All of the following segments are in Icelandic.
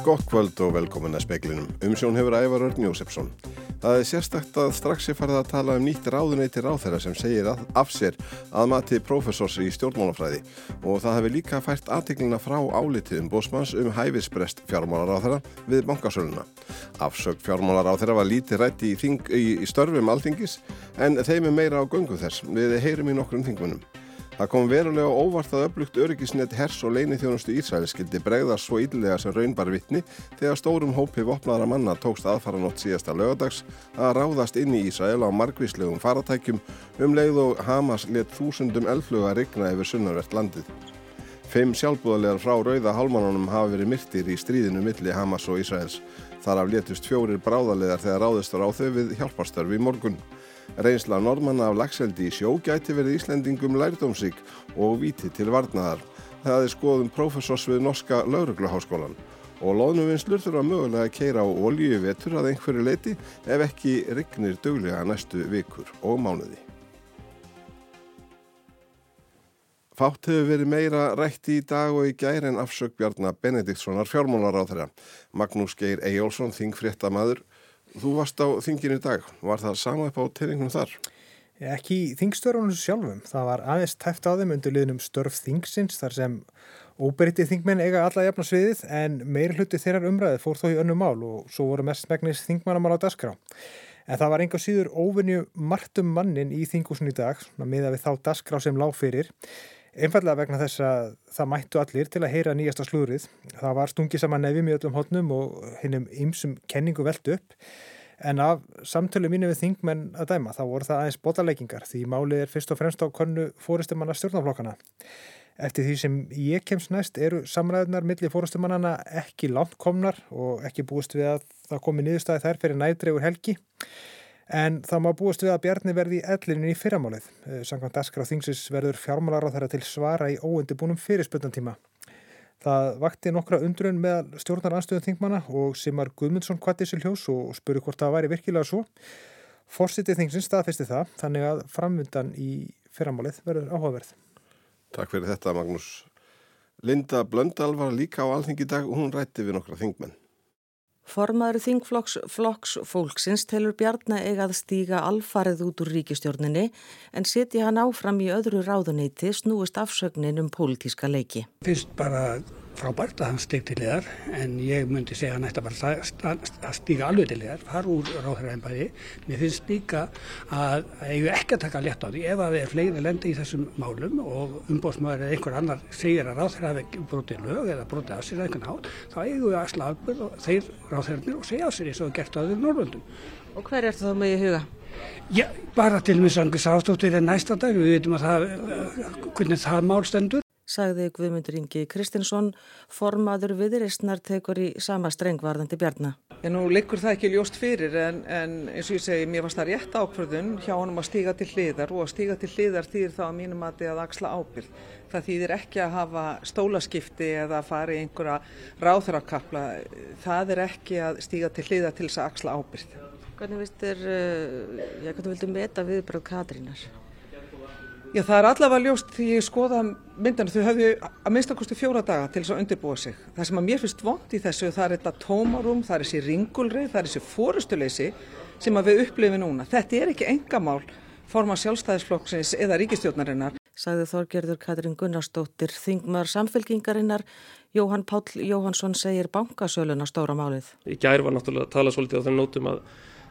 Gott kvöld og velkomin að speklinum. Umsjón hefur Ævar Örn Jósefsson. Það er sérstakt að strax er farið að tala um nýtt ráðuneytir á þeirra sem segir af sér að mati profesors í stjórnmálafræði og það hefur líka fært aðteglina frá álitið um bósmanns um hæfisbrest fjármálar á þeirra við bankasöluna. Afsög fjármálar á þeirra var lítið rætti í, í, í störfum alþingis en þeim er meira á göngu þess. Við heyrum í nokkrum þingunum. Það kom verulega óvart að upplugt öryggisnett hers og leini þjónustu Ísrael skildi bregðast svo ídlega sem raunbar vittni þegar stórum hópi vopnaðara manna tókst aðfara nótt síðasta lögadags að ráðast inn í Ísrael á margvíslegum faratækjum um leið og Hamas let þúsundum eldfluga rigna yfir sunnarvert landið. Fimm sjálfbúðarlegar frá rauða hálmanunum hafa verið myrtir í stríðinu milli Hamas og Ísraels. Þar af letust fjórir bráðarlegar þegar ráðistur á þau við hjálparstörfi í morgun. Reynsla normanna af lagseldi í sjó gæti verið Íslendingum lærdómsík og víti til varnaðar. Það er skoðum profesors við Norska Laurugluháskólan og loðnuvinnslur þurfa mögulega að keira á olju vetur að einhverju leiti ef ekki rignir döglega næstu vikur og mánuði. Fátt hefur verið meira rætt í dag og í gæri en afsög Bjarnar Benediktssonar fjármólar á þeirra. Magnús Geir Eyjólfsson, þingfréttamaður, Þú varst á þinginu í dag. Var það sama upp á teiningunum þar? Ekki í þingstörunum sjálfum. Það var aðeins tæft á þeim undir liðnum störf þingsins þar sem óberitið þingmenn eiga alla jafn á sviðið en meir hluti þeirrar umræðið fór þó í önnu mál og svo voru mest megnis þingmannamál á dasgrá. En það var enga síður óvinju margtum mannin í þingusun í dag með að við þá dasgrá sem lág fyrir. Einfallega vegna þess að það mættu allir til að heyra nýjasta slúrið. Það var stungið saman nefið með öllum hodnum og hinnum ymsum kenningu veldu upp. En af samtölu mínu við þingmenn að dæma þá voru það aðeins botaleikingar því málið er fyrst og fremst á konnu fórustumanna stjórnaflokkana. Eftir því sem ég kemst næst eru samræðunar millir fórustumannana ekki langt komnar og ekki búist við að það komi niðurstaði þær fyrir nædreigur helgi. En það má búast við að Bjarni verði í ellinu í fyrramálið. Eh, Sankvæmt Askra Þingsis verður fjármálar á þeirra til svara í óundibúnum fyrirspöldantíma. Það vakti nokkra undrun með stjórnar anstöðu þingmana og Simar Guðmundsson kvatti sér hljós og spuru hvort það væri virkilega svo. Forsitið Þingsins staðfesti það, þannig að framvindan í fyrramálið verður áhugaverð. Takk fyrir þetta Magnús. Linda Blöndal var líka á alþingi dag og hún rætti við nokkra þingmenn. Formaður þingflokks flokks fólksins telur Bjarnar eigað stíga alfarið út úr ríkistjórninni en setja hann áfram í öðru ráðuneyti snúist afsögnin um pólitíska leiki. Fyrst bara frábært að hann stík til liðar en ég myndi segja hann ætti að stíka alveg til liðar, fara úr ráðhverjaðinbæði. Mér finnst líka að ég er ekki að taka létt á því ef að það er fleiri lendi í þessum málum og umbóðsmaður eða einhver annar segir að ráðhverjað hafi brotið lög eða brotið að sér einhvern hát, þá eigum við að slagburð og þeir ráðhverjarnir og segja á sér eins og gert á þeir Norrlundum. Og hver er það með í huga? Já, bara til með sangu sástúttir er næsta dag, við veitum að það, hvernig það mál stendur sagði Guðmundur Ingi Kristinsson, formaður viðreistnar tekur í sama strengvarðandi bjarna. En nú liggur það ekki ljóst fyrir en, en eins og ég segi, mér varst það rétt ákvörðun hjá honum að stíga til hliðar og að stíga til hliðar þýðir þá að mínum að þið að axla ábyrg. Það þýðir ekki að hafa stólaskipti eða að fara í einhverja ráþurakapla. Það er ekki að stíga til hliðar til þess að axla ábyrg. Hvernig hvernig viltu meta viðbröð Katrínar? Já, það er allavega ljóst því ég skoða myndana, þau höfðu að minnstakosti fjóra daga til þess að undirbúa sig. Það sem að mér finnst vond í þessu, það er þetta tómarum, það er þessi ringulri, það er þessi fórustuleysi sem að við upplifum núna. Þetta er ekki engamál forma sjálfstæðisflokksins eða ríkistjórnarinnar. Sagði Þorgerður Katrin Gunnarsdóttir, þingmar samfélkingarinnar, Jóhann Páll Jóhansson segir bankasöluna stóra málið. Í gær var náttúrulega að tala svolítið á þeim nótum að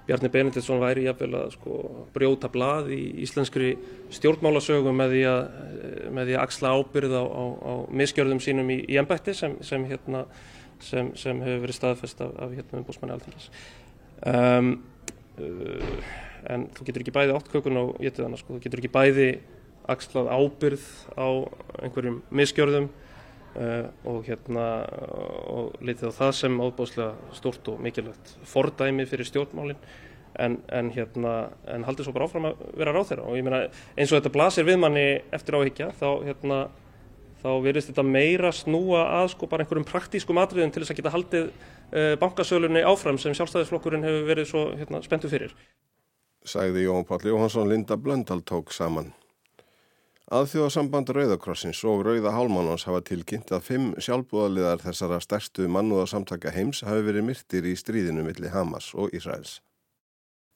Bjarni Benediktsson væri jafnvel að sko, brjóta blað í íslenskri stjórnmálasögum með því að, með því að axla ábyrð á, á, á miskjörðum sínum í, í ennbætti sem, sem, hérna, sem, sem hefur verið staðfest af, af hérna, umbúsmanni alþingis. Um, uh, en þú getur ekki bæði átt kökun og getið þannig, sko, þú getur ekki bæði axlað ábyrð á einhverjum miskjörðum Uh, og hérna og litið á það sem ábúðslega stort og mikilvægt fordæmi fyrir stjórnmálin. En, en hérna en haldið svo bara áfram að vera ráð þeirra og ég meina eins og þetta blasir við manni eftir áhyggja þá hérna þá verðist þetta meira snúa að sko bara einhverjum praktískum atriðum til þess að geta haldið uh, bankasölunni áfram sem sjálfstæðisflokkurinn hefur verið svo hérna spenntu fyrir. Sæði Jón Páll Jóhansson Linda Blöndal tók saman Aðþjóðasamband Rauðakrossins og Rauða Hálmánans hafa tilkynnt að fimm sjálfbúðaliðar þessara stærstu mannúðasamtaka heims hafi verið myrtir í stríðinu millir Hamas og Ísraels.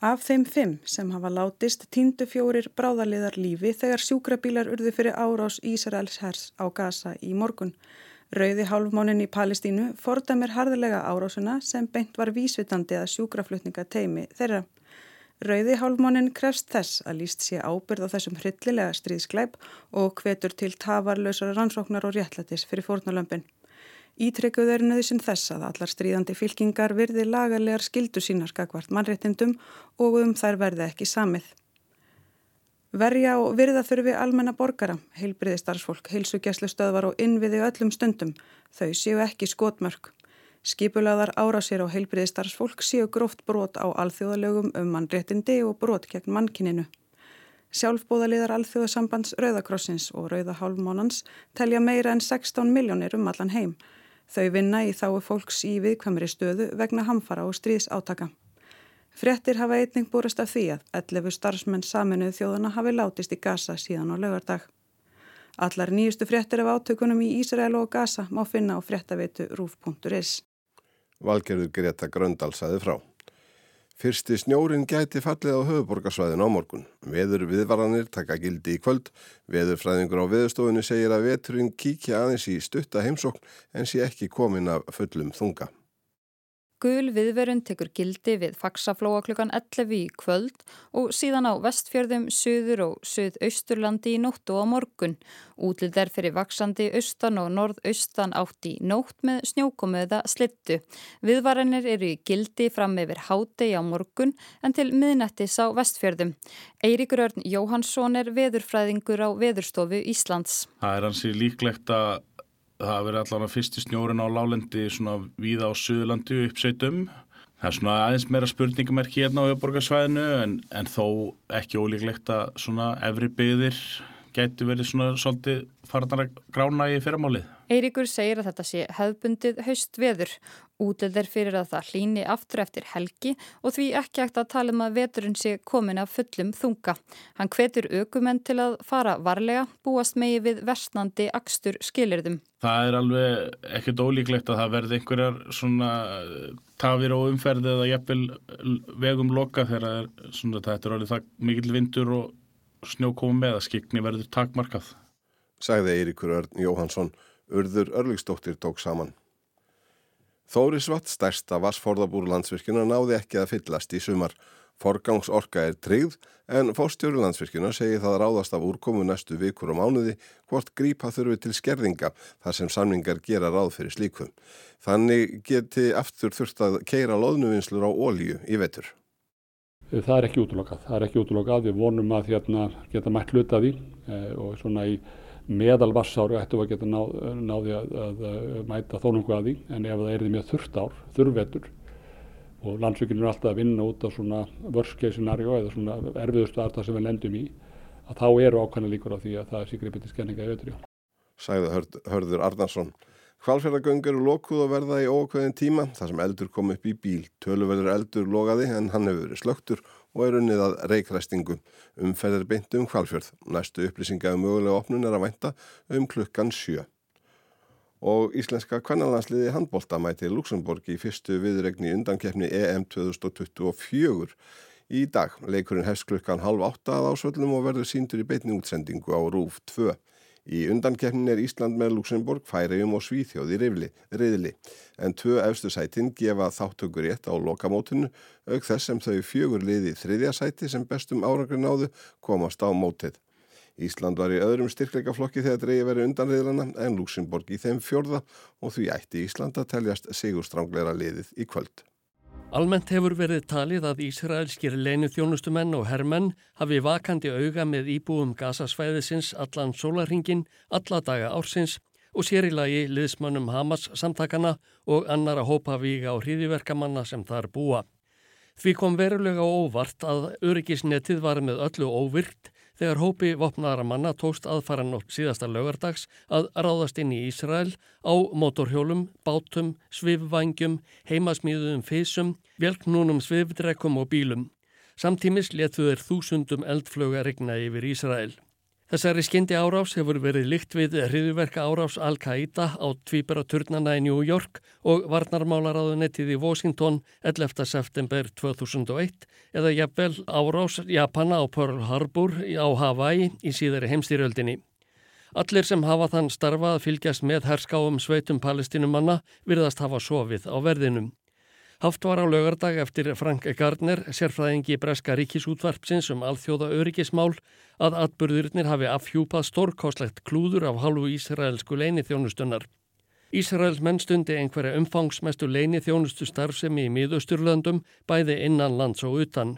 Af þeim fimm sem hafa látist týndu fjórir bráðaliðar lífi þegar sjúkrabílar urðu fyrir árás Ísraels hers á Gaza í morgun. Rauði hálfmánin í Palestínu fordamir harðilega árásuna sem beint var vísvitandi að sjúkraflutninga teimi þeirra. Rauði hálfmánin krefst þess að líst sé ábyrð á þessum hryllilega stríðsklæp og hvetur til tafarlausara rannsóknar og réttlætis fyrir fórnalömpin. Ítrykkuð er nöðisinn þess að allar stríðandi fylkingar virði lagarlegar skildu sínar skakvart mannréttindum og um þær verði ekki samið. Verja og virða þurfi almenna borgara, heilbriði starfsfólk, heilsugjæslu stöðvar og innviði öllum stundum. Þau séu ekki skotmörk. Skipulaðar árásir á heilbriði starfsfólk séu gróft brot á alþjóðalögum um mannréttindi og brot gegn mannkininu. Sjálfbóðaliðar alþjóðasambands Rauðakrossins og Rauðahálfmónans telja meira en 16 miljónir um allan heim. Þau vinna í þái fólks í viðkvæmri stöðu vegna hamfara og stríðs átaka. Frettir hafa einning búrast af því að 11 starfsmenn saminuð þjóðana hafi látist í Gaza síðan á lögardag. Allar nýjustu frettir af átökunum í Ísrael og Gaza má finna á frettavitu rúf.is. Valgerður Greta Gröndal saði frá. Fyrsti snjórin gæti fallið á höfuborgarsvæðin á morgun. Veður viðvaranir taka gildi í kvöld. Veðurfræðingur á veðustofunni segir að veturinn kíkja aðeins í stutta heimsókn en sé ekki komin af fullum þunga. Gul viðverun tekur gildi við faksaflóa klukkan 11 í kvöld og síðan á vestfjörðum, söður og söðausturlandi í nóttu á morgun. Útlið er fyrir vaksandi austan og norðaustan átt í nótt með snjókomiða slittu. Viðvaranir eru í gildi fram yfir hádegi á morgun en til miðnættis á vestfjörðum. Eiríkur Örn Jóhansson er veðurfræðingur á Veðurstofu Íslands. Það er hansi líklegt að það verið allavega fyrsti snjórin á lálendi svona víða á Suðurlandi uppsveitum. Það er svona aðeins meira spurningamerki hérna á öðborgarsvæðinu en, en þó ekki ólíklegt að svona efri byggðir gæti verið svona svolítið farnar að grána í fyrramálið. Eiríkur segir að þetta sé hefðbundið haust veður. Útlið er fyrir að það hlýni aftur eftir helgi og því ekki ekkert að tala um að veturinn sé komin af fullum þunga. Hann hvetur aukumenn til að fara varlega, búast megi við versnandi akstur skilirðum. Það er alveg ekkert ólíklegt að það verði einhverjar svona tafir og umferði eða jæppil vegum loka þegar þetta er alveg það mikil vindur og snjó komið með að skikni verður takmarkað. Sagði Eiríkur Örn Jóhansson urður örlugstóttir tók saman. Þórisvatt, stærsta vassforðabúr landsvirkjuna, náði ekki að fyllast í sumar. Forgangsorka er tryggð en fórstjóru landsvirkjuna segir það ráðast af úrkomu næstu vikur og mánuði hvort grípa þurfi til skerðinga þar sem samningar gera ráð fyrir slíkum. Þannig geti aftur þurft að keira loðnuvinslur á ólíu í vetur. Það er ekki útlokað. Það er ekki útlokað. Við vonum að hérna, geta mætt hluta því eh, og svona í meðal vassáru ættum við að geta náð, náði að, að, að mæta þónungu að því en ef það er því mjög þurft ár, þurrvetur og landsvíkinn er alltaf að vinna út á svona worst case scenario eða svona erfiðustu aðstæð sem við lendum í að þá eru ákvæmlega líkur á því að það er síkripið til skenninga í ötri. Sæði hörð, Hörður Arnarsson. Hvalfjörðagöng eru lokuð að verða í ókveðin tíma þar sem eldur kom upp í bíl. Töluverður eldur logaði en hann hefur verið slögtur og er unnið að reikræstingu. Umferðir beintu um hvalfjörð. Næstu upplýsinga um mögulega opnun er að vænta um klukkan sjö. Og íslenska kvennalansliði handbólta mæti Luxemburg í fyrstu viðregni undankefni EM 2024. Í dag leikurinn hefst klukkan halv átta að ásvöllum og verður síndur í beitni útsendingu á RÚF 2. Í undankefnin er Ísland með Luxemburg, Færiðum og Svíþjóð í reyðli en tvö efstu sætin gefa þáttökur rétt á lokamótinu auk þess sem þau fjögur liði þriðja sæti sem bestum árangri náðu komast á mótið. Ísland var í öðrum styrkleikaflokki þegar dreyji verið undanriðlana en Luxemburg í þeim fjörða og því ætti Ísland að teljast sigurstranglera liðið í kvöld. Almennt hefur verið talið að Ísraelskir leinu þjónustumenn og herrmenn hafi vakandi auga með íbúum gasasvæðisins allan sólarhingin, alla daga ársins og sér í lagi liðsmönnum Hamas samtakana og annara hópavíga og hríðiverkamanna sem þar búa. Því kom verulega óvart að öryggisnetið var með öllu óvirt þegar hópi vopnaðara manna tókst aðfara nótt síðasta lögardags að ráðast inn í Ísrael á motorhjólum, bátum, svifvangjum, heimasmíðuðum fysum, velknúnum svifdrekum og bílum. Samtímis letuður þúsundum eldflöga regna yfir Ísrael. Þessari skyndi árás hefur verið lykt við hriðuverka árás Al-Qaida á tvíbara turnana í New York og varnarmálaráðunettið í Washington 11. september 2001 eða jafnvel árás Japana á Pearl Harbor á Hawaii í síðari heimstýröldinni. Allir sem hafa þann starfa að fylgjast með herskáum sveitum palestinumanna virðast hafa sofið á verðinum. Haft var á lögardag eftir Frank Gardner, sérfræðingi Breska ríkisútvarpsins um alþjóða öryggismál, að atbyrðurinnir hafi afhjúpað stórkáslegt klúður af halvu Ísraelsku leini þjónustunnar. Ísraels menn stundi einhverja umfangsmestu leini þjónustu starfsemi í miðausturlöndum, bæði innan lands og utan.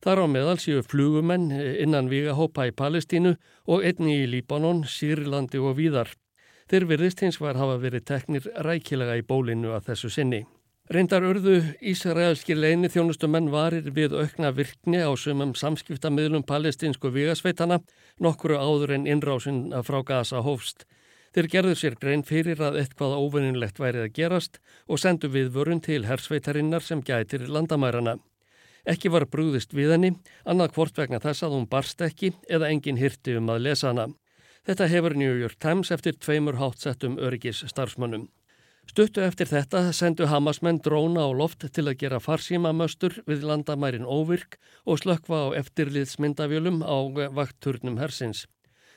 Þar á meðal séu flugumenn innan Vígahópa í Palestínu og einni í Líbanon, Sýrlandi og víðar. Þeir virðist hins var hafa verið teknir rækilega í bólinu að þessu sinni. Reyndar urðu Ísraelskir leini þjónustumenn varir við aukna virkni á sumum samskiptamiðlum palestinsku vigasveitana nokkuru áður en innrásin frá Gaza hófst. Þeir gerðu sér grein fyrir að eitthvað óvinnilegt værið að gerast og sendu við vörun til hersveitarinnar sem gætir landamærarna. Ekki var brúðist við henni, annað hvort vegna þess að hún barst ekki eða engin hirti um að lesa hana. Þetta hefur New York Times eftir tveimur hátsettum öryggis starfsmönnum. Stuttu eftir þetta sendu Hamasmenn dróna á loft til að gera farsímamöstur við landamærin óvirk og slökva á eftirliðsmyndavjölum á vaktturnum hersins.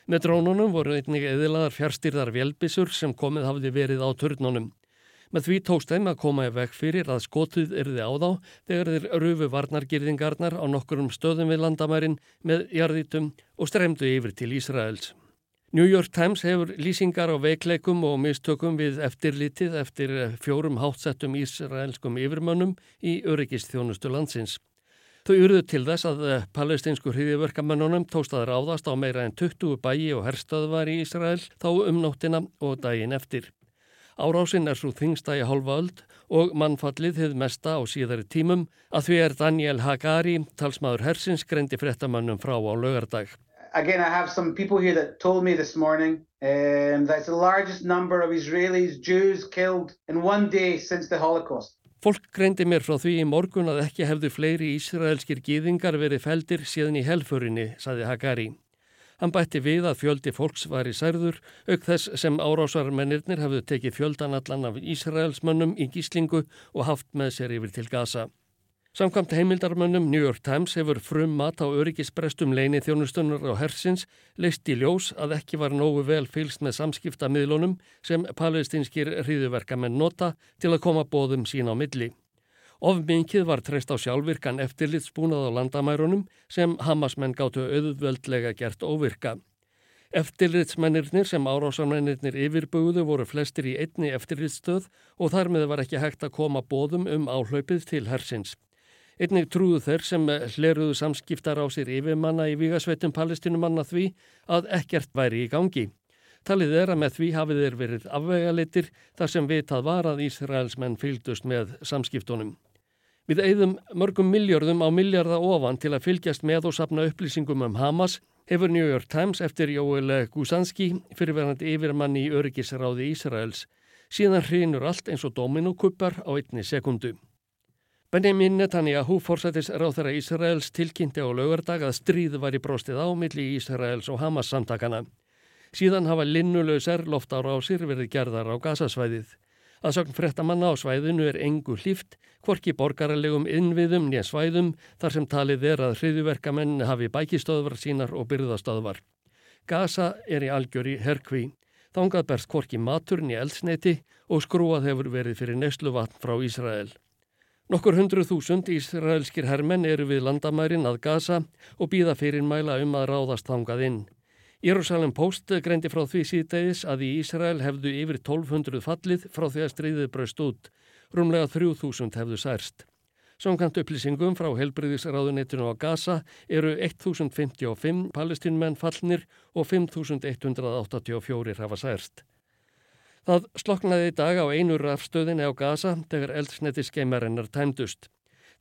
Með drónunum voru einnig eðilaðar fjárstýrðar vélbissur sem komið hafði verið á turnunum. Með því tókst þeim að koma í veg fyrir að skotið erði á þá þegar þeir rufu varnargirðingarnar á nokkurum stöðum við landamærin með jarðítum og stremdu yfir til Ísraels. New York Times hefur lýsingar á veikleikum og mistökum við eftirlitið eftir fjórum hátsettum ísraelskum yfirmönnum í öryggistjónustu landsins. Þau urðu til þess að palestinsku hriðiverkamennunum tókst að ráðast á meira en 20 bæi og herstöðvar í Ísrael þá um nóttina og daginn eftir. Árásinn er svo þingsta í halva öld og mannfallið hefð mesta á síðari tímum að því er Daniel Hagari, talsmaður hersins, greindi frettamannum frá á lögardag again, I have some people here that told me this morning um, that it's the largest number of Israelis, Jews killed in one day since the Holocaust. Fólk greindi mér frá því í morgun að ekki hefðu fleiri ísraelskir gýðingar verið feldir síðan í helfurinni, saði Hagari. Hann bætti við að fjöldi fólks var í særður, auk þess sem árásarmennirnir hefðu tekið fjöldanallan af Ísraelsmönnum í gíslingu og haft með sér yfir til Gaza. Samkvæmt heimildarmönnum New York Times hefur frum mat á öryggisbrestum leini þjónustunnar á hersins leist í ljós að ekki var nógu vel fylst með samskipta miðlunum sem palestinskir hriðuverkamenn nota til að koma bóðum sín á milli. Ofminkið var treyst á sjálfvirkan eftirlitsbúnað á landamærunum sem Hamasmenn gáttu auðvöldlega gert óvirka. Eftirlitsmennirnir sem árásamennirnir yfirbúðu voru flestir í einni eftirlitsstöð og þar með var ekki hægt að koma bóðum um áhlaupið til hersins. Einnig trúðu þeir sem hleruðu samskiptar á sér yfirmanna í vigasveitum palestinumanna því að ekkert væri í gangi. Talið er að með því hafið þeir verið afvegalitir þar sem vitað var að Ísraelsmenn fylgdust með samskiptunum. Við eigðum mörgum miljörðum á miljarda ofan til að fylgjast með og sapna upplýsingum um Hamas hefur New York Times eftir Jóel Gusanski fyrirverðandi yfirmanni í öryggisráði Ísraels. Síðan hrinur allt eins og dominókuppar á einni sekundu. Benjamin Netanyahu, forsættis ráþara Ísraels, tilkynnti á laugardag að stríð var í bróstið á milli Ísraels og Hamas samtakana. Síðan hafa linnulösar loftára á sér verið gerðar á gasasvæðið. Að sögn frettamanna á svæðinu er engu hlýft, hvorki borgaralegum innviðum nýja svæðum þar sem talið er að hriðuverkamenn hafi bækistöðvar sínar og byrðastöðvar. Gasa er í algjöri herkví. Þángað berst hvorki matur nýja eldsneiti og skrúað hefur verið fyrir nesluvatn frá Ísrael. Nokkur hundruð þúsund ísraelskir hermenn eru við landamærin að Gaza og býða fyrir mæla um að ráðast þangað inn. Jérúsalem Post greindi frá því síðdegis að í Ísrael hefðu yfir 1200 fallið frá því að stríðið braust út. Rúmlega 3000 hefðu særst. Samkant upplýsingum frá helbriðisráðunitinu á Gaza eru 1055 palestinmenn fallnir og 5184 hafa særst. Það sloknaði í dag á einu rafstöðinni á Gaza þegar eldsneti skeimarinnar tæmdust.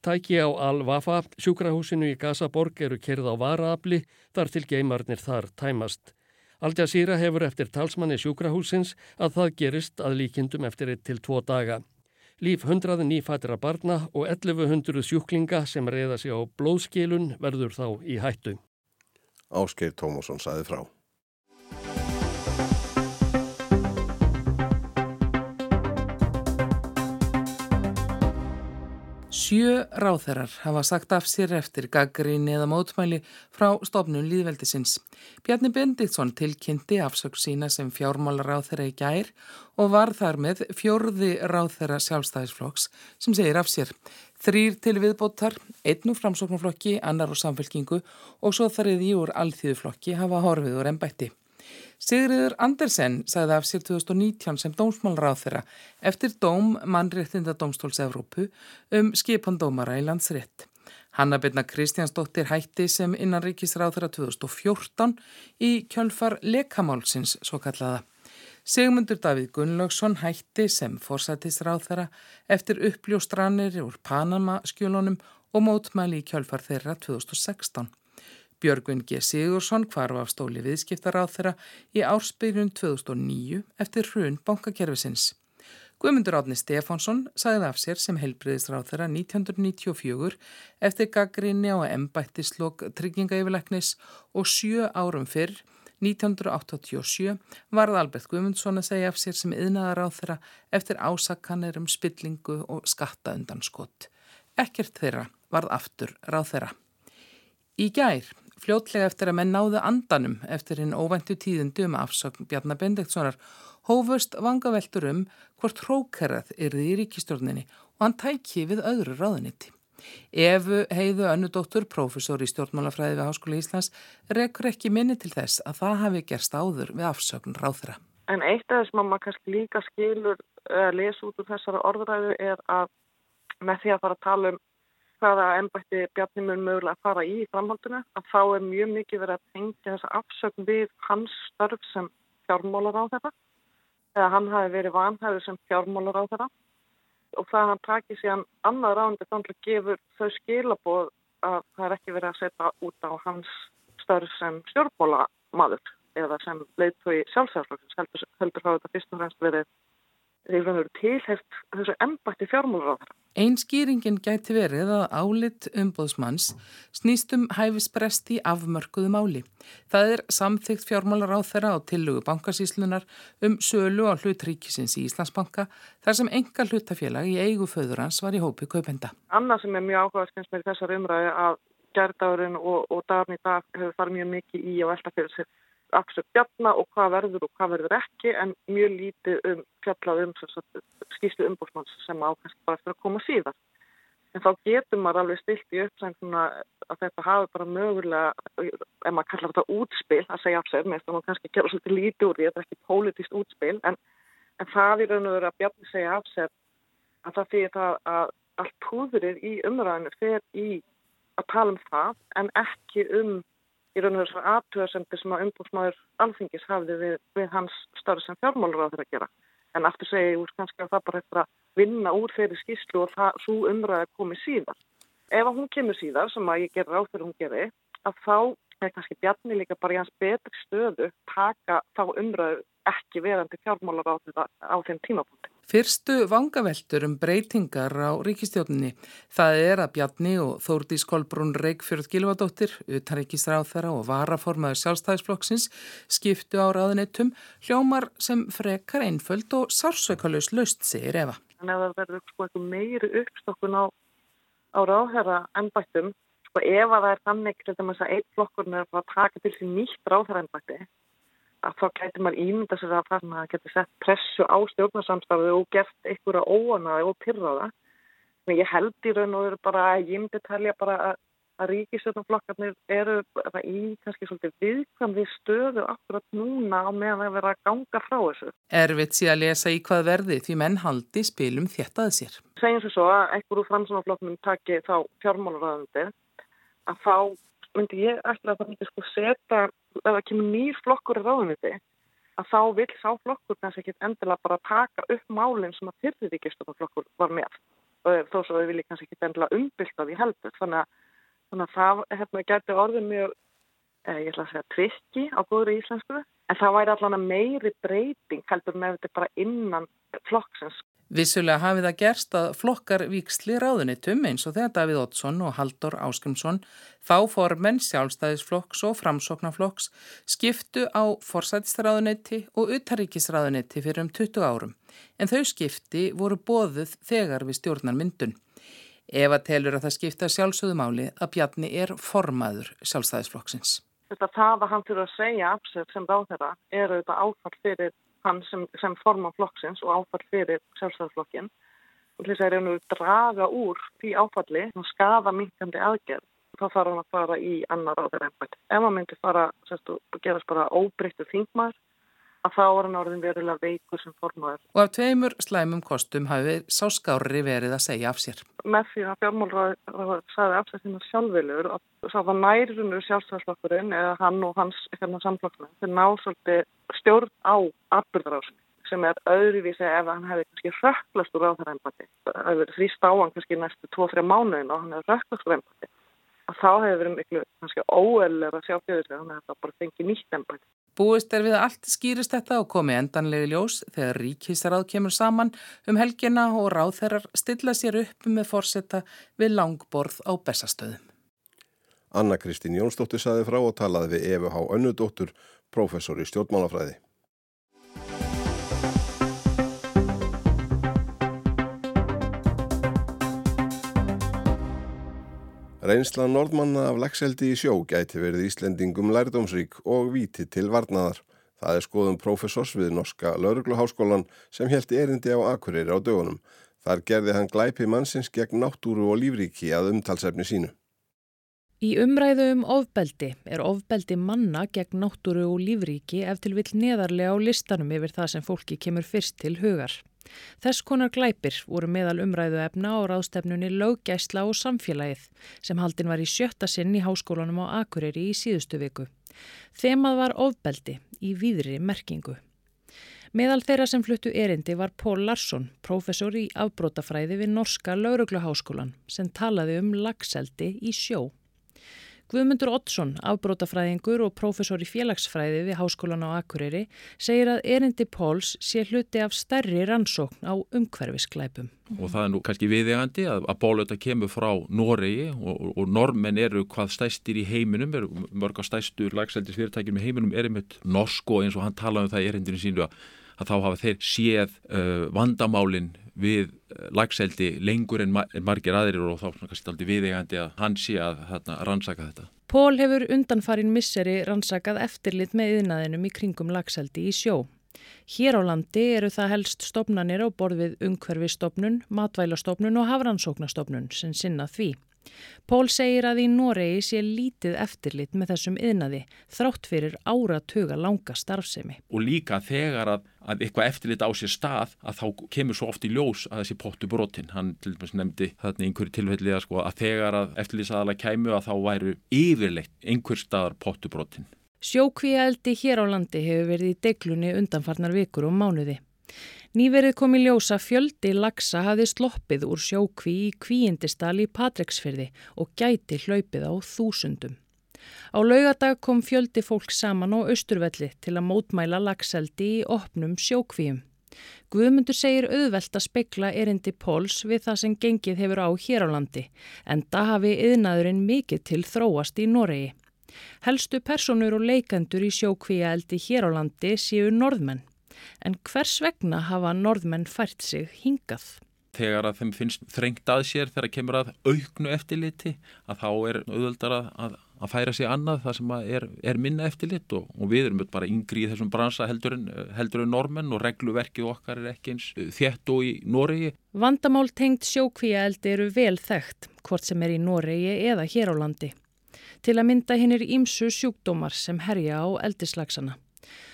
Tæki á Al-Wafa, sjúkrahúsinu í Gazaborg eru kerð á varaafli þar til geimarnir þar tæmast. Al Jazeera hefur eftir talsmanni sjúkrahúsins að það gerist að líkindum eftir eitt til tvo daga. Líf hundraði nýfætira barna og 1100 sjúklinga sem reyða sig á blóðskilun verður þá í hættu. Áskeir Tómasson saði frá. Sjö ráþerar hafa sagt af sér eftir gaggríni eða mótmæli frá stofnun líðveldisins. Bjarni Benditsson tilkynnti afsökk sína sem fjármála ráþera í gær og var þar með fjörði ráþera sjálfstæðisflokks sem segir af sér. Þrýr til viðbóttar, einn úr framsóknarflokki, annar úr samfélkingu og svo þarrið í úr alþýðuflokki hafa horfið úr ennbætti. Sigriður Andersen sagði af sér 2019 sem dómsmálráð þeirra eftir dóm mannréttinda dómstóls Evrópu um skipan dómara í landsrétt. Hanna byrna Kristjánsdóttir hætti sem innanríkisráð þeirra 2014 í kjölfar lekamálsins svo kallaða. Sigmundur Davíð Gunnlaugsson hætti sem forsættisráð þeirra eftir uppljóstranir úr Panama skjólunum og mótmæli í kjölfar þeirra 2016. Björgvin G. Sigursson kvarf af stóli viðskiptaráð þeirra í ársbyrjun 2009 eftir hrun bankakerfisins. Guðmundur Átni Stefánsson sagði af sér sem helbriðisráð þeirra 1994 eftir gaggrinni á embættislokk tryggingayfirleiknis og sjö árum fyrr 1987 varð Albert Guðmundsson að segja af sér sem yðnaðar á þeirra eftir ásakanir um spillingu og skattaundanskott. Ekkert þeirra varð aftur ráð þeirra. Í gær Fljótlega eftir að menn náðu andanum eftir hinn óvæntu tíðindu um afsökn Bjarnar Bendiktssonar hófust vangaveltur um hvort hrókerrað yrði í ríkistjórninni og hann tæki við öðru ráðuniti. Efu heiðu önnudóttur, profesor í stjórnmálafræði við Háskóla Íslands, rekur ekki minni til þess að það hafi gerst áður við afsökn ráðra. En eitt af þess mamma kannski líka skilur að lesa út úr þessara orðræðu er að með því að fara að tala um hvaða ennbætti Bjarni mun mögulega að fara í í framhaldinu að þá er mjög mikið verið að tengja þessa afsökn við hans störf sem fjármólar á þetta eða hann hafi verið vanhæður sem fjármólar á þetta og það hann takir síðan annað rándi þannig að gefur þau skilaboð að það er ekki verið að setja út á hans störf sem stjórnmólamadur eða sem leiðtói sjálfsæðarflokksins heldur, heldur hafa þetta fyrst og fremst verið reyfranur tilheft þessu embætti fjármálur á þeirra. Einn skýringin gæti verið að álit umbóðsmanns snýstum hæfisbrest í afmörkuðu máli. Það er samþygt fjármálar á þeirra á tillugu bankasíslunar um sölu á hlutríkisins í Íslandsbanka þar sem enga hlutafélag í eigu föður hans var í hópi kaupenda. Annað sem er mjög áhugaðskens með þessar umræði að gerðdagurinn og, og dagurinn í dag hefur farið mjög mikið í og velta fyrir sér afsökk bjarna og hvað verður og hvað verður ekki en mjög lítið um fjallað um skýslu umbúrsmanns sem ákvæmst bara eftir að koma síðan. En þá getur maður alveg stilt í uppsænguna að þetta hafi bara mögulega, ef maður kallar þetta útspil að segja af sér, með þetta maður kannski gera svolítið lítið úr því, þetta er ekki pólitíst útspil, en, en það er raun og verið að bjarni segja af sér að það fyrir það að allt púðurinn í umræðinu fer í að tala um það en ekki um í raun og þessar aðtöðasemti sem að umbúrsmáður alþingis hafði við, við hans starf sem fjármálur á þeirra að gera. En aftur segja ég úr kannski að það bara eftir að vinna úr þeirri skýslu og það, svo umræði að komi síðan. Ef hún kemur síðan, sem að ég ger ráð fyrir hún geri, að þá er kannski bjarni líka bara í hans betri stöðu taka þá umræðu ekki verandi fjármálar á, á þeim tímapunkti. Fyrstu vangaveltur um breytingar á ríkistjóninni. Það er að Bjarni og Þórdís Kolbrún Reykjörð Gilvadóttir, utanríkisráð þeirra og varaformaður sjálfstæðisflokksins skiptu á ráðuneytum hljómar sem frekar einföld og sársveikalus löst, segir Eva. En ef það verður sko eitthvað meiri uppstokkun á, á ráðherra ennbættum, sko ef að það er þannig til þess að einn flokkurinn er að taka til sín nýtt ráðherra ennbætti að þá gæti maður ímynda sér að það getur sett pressu á stjórnarsamstafið og gert einhverja óanaði og pyrraða. En ég held í raun og veru bara að ég myndi talja bara að, að ríkistjórnarflokkarnir eru í kannski svolítið viðkvæmði stöðu akkurat núna á meðan það vera að ganga frá þessu. Erfitt sé að lesa í hvað verði því menn haldi spilum þéttaði sér. Segjum svo að einhverju framsunarflokknum taki þá fjármálaræðandi að þá myndi ég ætla að það myndi sko setja, ef það kemur nýr flokkur í ráðuniti, að þá vil sá flokkur kannski ekki endilega bara taka upp málinn sem að fyrriríkistofnflokkur var með. Þó svo þau vilja kannski ekki endilega umbylta því heldur. Þannig að, þannig að það hérna, getur orðið mjög, eh, ég ætla að segja, trikki á góður íslensku. En það væri allavega meiri breyting heldur með þetta bara innan flokksins. Vissulega hafið það gerst að flokkar viksli ráðunitum eins og þegar Davíð Oddsson og Haldur Áskrimsson þá formenn sjálfstæðisflokks og framsóknarflokks skiptu á forsætistráðunetti og utaríkisráðunetti fyrir um 20 árum en þau skipti voru bóðuð þegar við stjórnar myndun. Eva telur að það skipta sjálfsögðumáli að Bjarni er formaður sjálfstæðisflokksins. Þetta það að hann fyrir að segja af sig sem ráð þeirra er auðvitað áfall fyrir hann sem, sem forman flokksins og áfall fyrir sjálfstæðisflokkin. Og þess að einhverju draga úr því áfalli og skafa minkandi aðgerð þá þarf hann að fara í annar á þeirra ennbætt. Ef hann myndi fara sérstu, gerast bara óbreyttu þingmar að þá er hann orðin verulega veikur sem formaður. Og af tveimur slæmum kostum hafi sá skári verið að segja af sér. Með því að fjármálraður sagði af sér þínu sjálfveilur og það var nærunur sjálfstæðarslokkurinn eða hann og hans hérna samflokkna þeir ná svolítið stjórn á atbyrðarásinni sem er öðruvísi ef hann hefði kannski rökklast úr á þeirra ennbætti. Það hefur verið þrýst á hann kannski næstu 2-3 mánuðin og hann hefur rökklast úr ennbætti að þá hefur verið miklu kannski óeðlega að sjá fyrir sig þannig að það bara fengi nýtt ennbætt. Búist er við að allt skýrist þetta og komi endanlegi ljós þegar ríkisráð kemur saman um helgina og ráð þeirrar stilla sér upp með fórsetta við langborð á bestastöðum. Anna Kristín Jónsdóttir saði frá og talaði við Efu Há Önnudóttur, professor í stjórnmálafræði. Reynsla norðmanna af lagseldi í sjó gæti verið Íslendingum lærdómsrík og víti til varnaðar. Það er skoðum professors við Norska Laurugluháskólan sem held erindi á Akureyri á dögunum. Þar gerði hann glæpi mannsins gegn náttúru og lífríki að umtalsefni sínu. Í umræðu um ofbeldi er ofbeldi manna gegn náttúru og lífríki ef til vill neðarlega á listanum yfir það sem fólki kemur fyrst til hugar. Þess konar glæpir voru meðal umræðu efna á ráðstefnunni löggæsla og samfélagið sem haldin var í sjötta sinn í háskólanum á Akureyri í síðustu viku. Þemað var ofbeldi í víðri merkingu. Meðal þeirra sem fluttu erindi var Pól Larsson, professor í afbrótafræði við Norska Laurugluháskólan sem talaði um lagseldi í sjó. Guðmundur Oddsson, afbrótafræðingur og professor í félagsfræði við Háskólan á Akureyri, segir að erindi Póls sé hluti af stærri rannsókn á umhverfisklæpum. Og það er nú kannski viðegandi að, að bólöta kemur frá Noregi og, og, normenn eru hvað stæstir í heiminum, eru mörg á stæstur lagseldisfyrirtækjum í heiminum, er einmitt norsk og eins og hann talaði um það í erindinu sínu að, að þá hafa þeir séð uh, vandamálinn við eh, lagseldi lengur en margir aðrir og þá kannski aldrei viðegandi að hann sé að þarna, rannsaka þetta. Pól hefur undanfarin misseri rannsakað eftirlit með yðnaðinum í kringum lagseldi í sjó. Hér á landi eru það helst stopnanir á borðið umhverfistofnun, matvælastofnun og hafrannsóknastofnun sem sinna því. Pól segir að í Noregi sé lítið eftirlit með þessum yðnaði þrátt fyrir áratuga langa starfsemi. Og líka þegar að, að eitthvað eftirlit á sér stað að þá kemur svo oft í ljós að þessi pottu brotin. Hann til dæmis nefndi þarna einhverju tilfelli að, sko, að þegar að eftirlitsaðala kæmu að þá væru yfirleitt einhver staðar pottu brotin. Sjókvíældi hér á landi hefur verið í deglunni undanfarnar vikur og mánuði. Nýverið kom í ljósa fjöldi lagsa hafði sloppið úr sjókví í kvíindistal í Patreksfyrði og gæti hlaupið á þúsundum. Á laugadag kom fjöldi fólk saman á Östurvelli til að mótmæla lagseldi í opnum sjókvíum. Guðmundur segir auðvelt að spekla erindi Póls við það sem gengið hefur á hér á landi en það hafi yðnaðurinn mikið til þróast í Noregi. Helstu personur og leikendur í sjókvíaeldi hér á landi séu norðmenn en hvers vegna hafa norðmenn fært sig hingað? Þegar að þeim finnst þrengt að sér þegar kemur að auknu eftirliti að þá er auðvöldar að, að færa sig annað það sem er, er minna eftirlit og, og við erum bara yngri í þessum bransa heldur en, heldur en normenn og regluverkið okkar er ekki eins þétt og í Noregi. Vandamál tengt sjókvíaeldi eru vel þekkt hvort sem er í Noregi eða hér á landi. Til að mynda hinn er ímsu sjúkdómar sem herja á eldislagsana.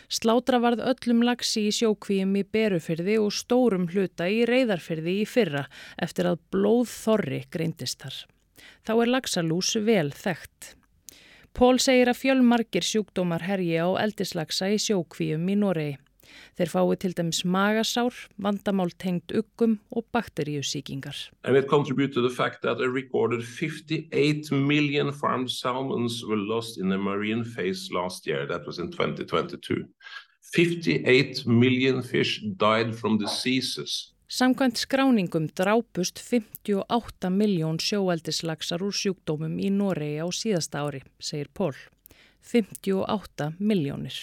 Slátra varð öllum lagsi í sjókvíum í berufyrði og stórum hluta í reyðarfyrði í fyrra eftir að blóð þorri greindist þar. Þá er lagsalús vel þekkt. Pól segir að fjölmarkir sjúkdómar herji á eldislagsa í sjókvíum í Noregi. Þeir fái til dæmis magasár, vandamál tengt uggum og bakteríusíkingar. And it contribute to the fact that a recorded 58 million farmed salmons were lost in the marine phase last year. That was in 2022. 58 million fish died from diseases. Samkvæmt skráningum drápust 58 miljón sjóeldislagsar úr sjúkdómum í Noregi á síðasta ári, segir Pól. 58 miljónir.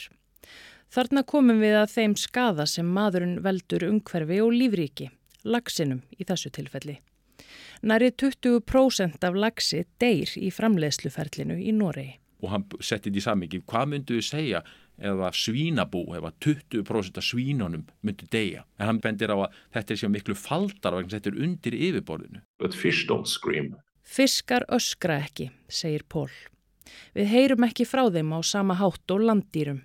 Þarna komum við að þeim skada sem maðurinn veldur umhverfi og lífríki, lagsinum í þessu tilfelli. Næri 20% af lagsi deyr í framleiðsluferlinu í Noregi. Og hann setti þetta í samingi, hvað myndu við segja ef að svínabú, ef að 20% af svínunum myndu deyja. En hann bendir á að þetta er sér miklu faldar vegna þetta er undir yfirborðinu. But fish don't scream. Fiskar öskra ekki, segir Pól. Við heyrum ekki frá þeim á sama hátt og landdýrum.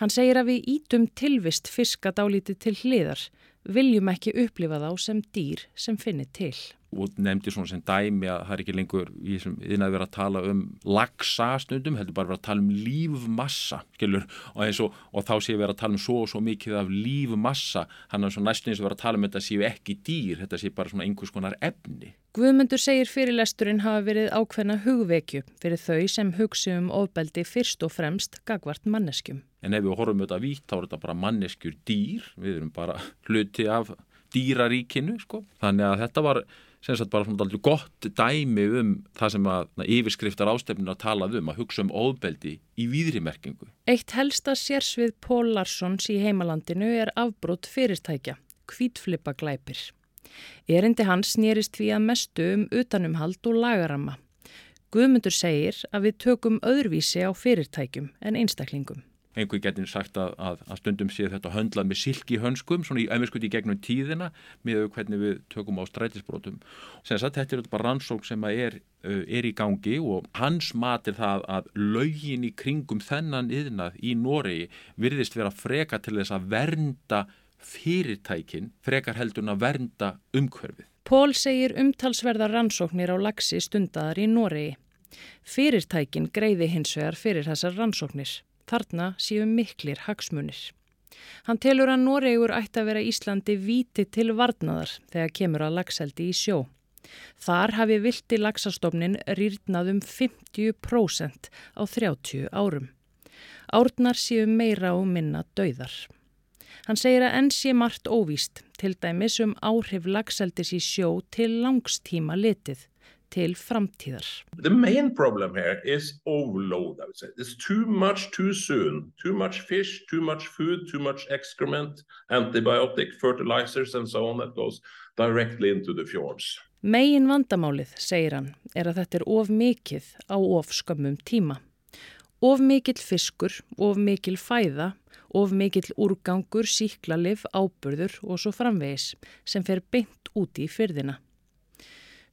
Hann segir að við ítum tilvist fiska dálítið til hliðar, viljum ekki upplifa þá sem dýr sem finnir til og nefndi svona sem dæmi að það er ekki lengur í þessum yðnaði verið að tala um lagsa stundum, heldur bara verið að tala um lífmassa, skilur, og, og, og þá séu verið að tala um svo og svo mikið af lífmassa, hann er svona næstum eins og verið að tala um þetta séu ekki dýr, þetta séu bara svona einhvers konar efni. Guðmundur segir fyrirlesturinn hafa verið ákveðna hugvekju fyrir þau sem hugsi um ofbeldi fyrst og fremst gagvart manneskjum. En ef við horfum auðvitað vítt, þá er þetta bara manneskjur dýr, við erum bara hluti af dýraríkinu, sko. Þannig að þetta var sem sagt bara svona alveg gott dæmi um það sem að na, yfirskriftar ástefninu að tala um, að hugsa um óðbeldi í víðrimerkingu. Eitt helsta sérsvið Pól Larssons í heimalandinu er afbrót fyrirtækja, kvítflipa glæpir. Erindi hans nýrist því að mestu um utanumhald og lagarama. Guðmundur segir að við tökum öðruvísi á fyrirtækjum en einstaklingum einhver getur sagt að, að, að stundum sé þetta höndlað með silki hönskum svona í ömurskut í gegnum tíðina með hvernig við tökum á strætisbrotum. Senast, þetta er bara rannsók sem er, uh, er í gangi og hans matir það að laugin í kringum þennan yðnað í Noregi virðist vera freka til þess að vernda fyrirtækin frekar heldun að vernda umhverfið. Pól segir umtalsverðar rannsóknir á lagsi stundadar í Noregi. Fyrirtækin greiði hins vegar fyrir þessar rannsóknir Þarna séu miklir hagsmunir. Hann telur að Noregur ætti að vera Íslandi víti til varnaðar þegar kemur að lagseldi í sjó. Þar hafi vilti lagsastofnin rýrnað um 50% á 30 árum. Árnar séu meira og minna dauðar. Hann segir að enn sé margt óvíst, til dæmis um áhrif lagseldis í sjó til langstíma litið til framtíðar. The main problem here is overload, I would say. It's too much too soon. Too much fish, too much food, too much excrement, antibiotic, fertilizers and so on that goes directly into the fjords. Megin vandamálið, segir hann, er að þetta er of mikið á of skömmum tíma. Of mikill fiskur, of mikill fæða, of mikill úrgangur, síklarlif, áburður og svo framvegis sem fer beint úti í fyrðina.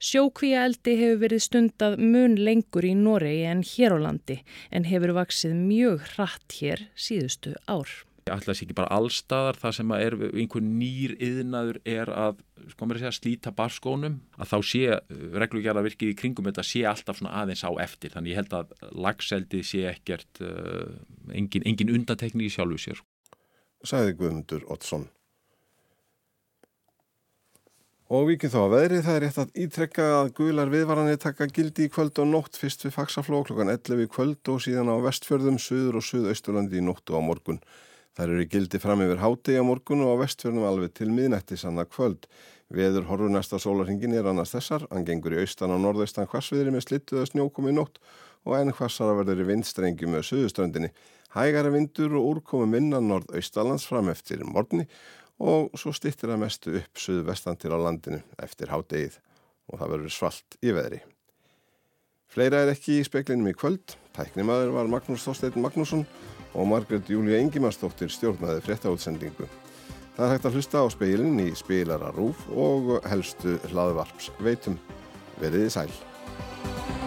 Sjókvíaeldi hefur verið stundað mun lengur í Noregi en hér á landi en hefur vaksið mjög hratt hér síðustu ár. Ætla þessi ekki bara allstaðar það sem er einhvern nýr yðnaður er að sko segja, slíta barskónum að þá sé reglugjara virkið í kringum þetta sé alltaf aðeins á eftir þannig ég held að lagseldi sé ekkert uh, engin, engin undantekning í sjálfu sér. Sæði Guðmundur Ottsson. Og vikið þó að veðrið það er rétt að ítrekka að gular viðvaranir taka gildi í kvöld og nótt fyrst við faksafló klokkan 11 í kvöld og síðan á vestfjörðum, söður og söðausturlandi í nóttu á morgun. Það eru gildi fram yfir hátegi á morgun og á vestfjörðum alveg til miðnætti sanna kvöld. Veður horfur næsta sólarhingin er annars þessar, hann gengur í austan og norðaustan hvassviðri með slittuða snjókomi nótt og enn hvassara verður í vindstrengi með söðuströndinni. Hægara vindur og úrkomi minna norðaustalans fram eftir morgunni og svo stittir það mestu upp suðvestan til á landinu eftir hádegið og það verður svalt í veðri. Fleira er ekki í speklinum í kvöld. Tæknimaður var Magnús Þorstein Magnússon og Margret Júlia Ingimarsdóttir stjórnaði fréttaútsendingu. Það er hægt að hlusta á speilin í spilara rúf og helstu hlaðvarps veitum. Veriði sæl.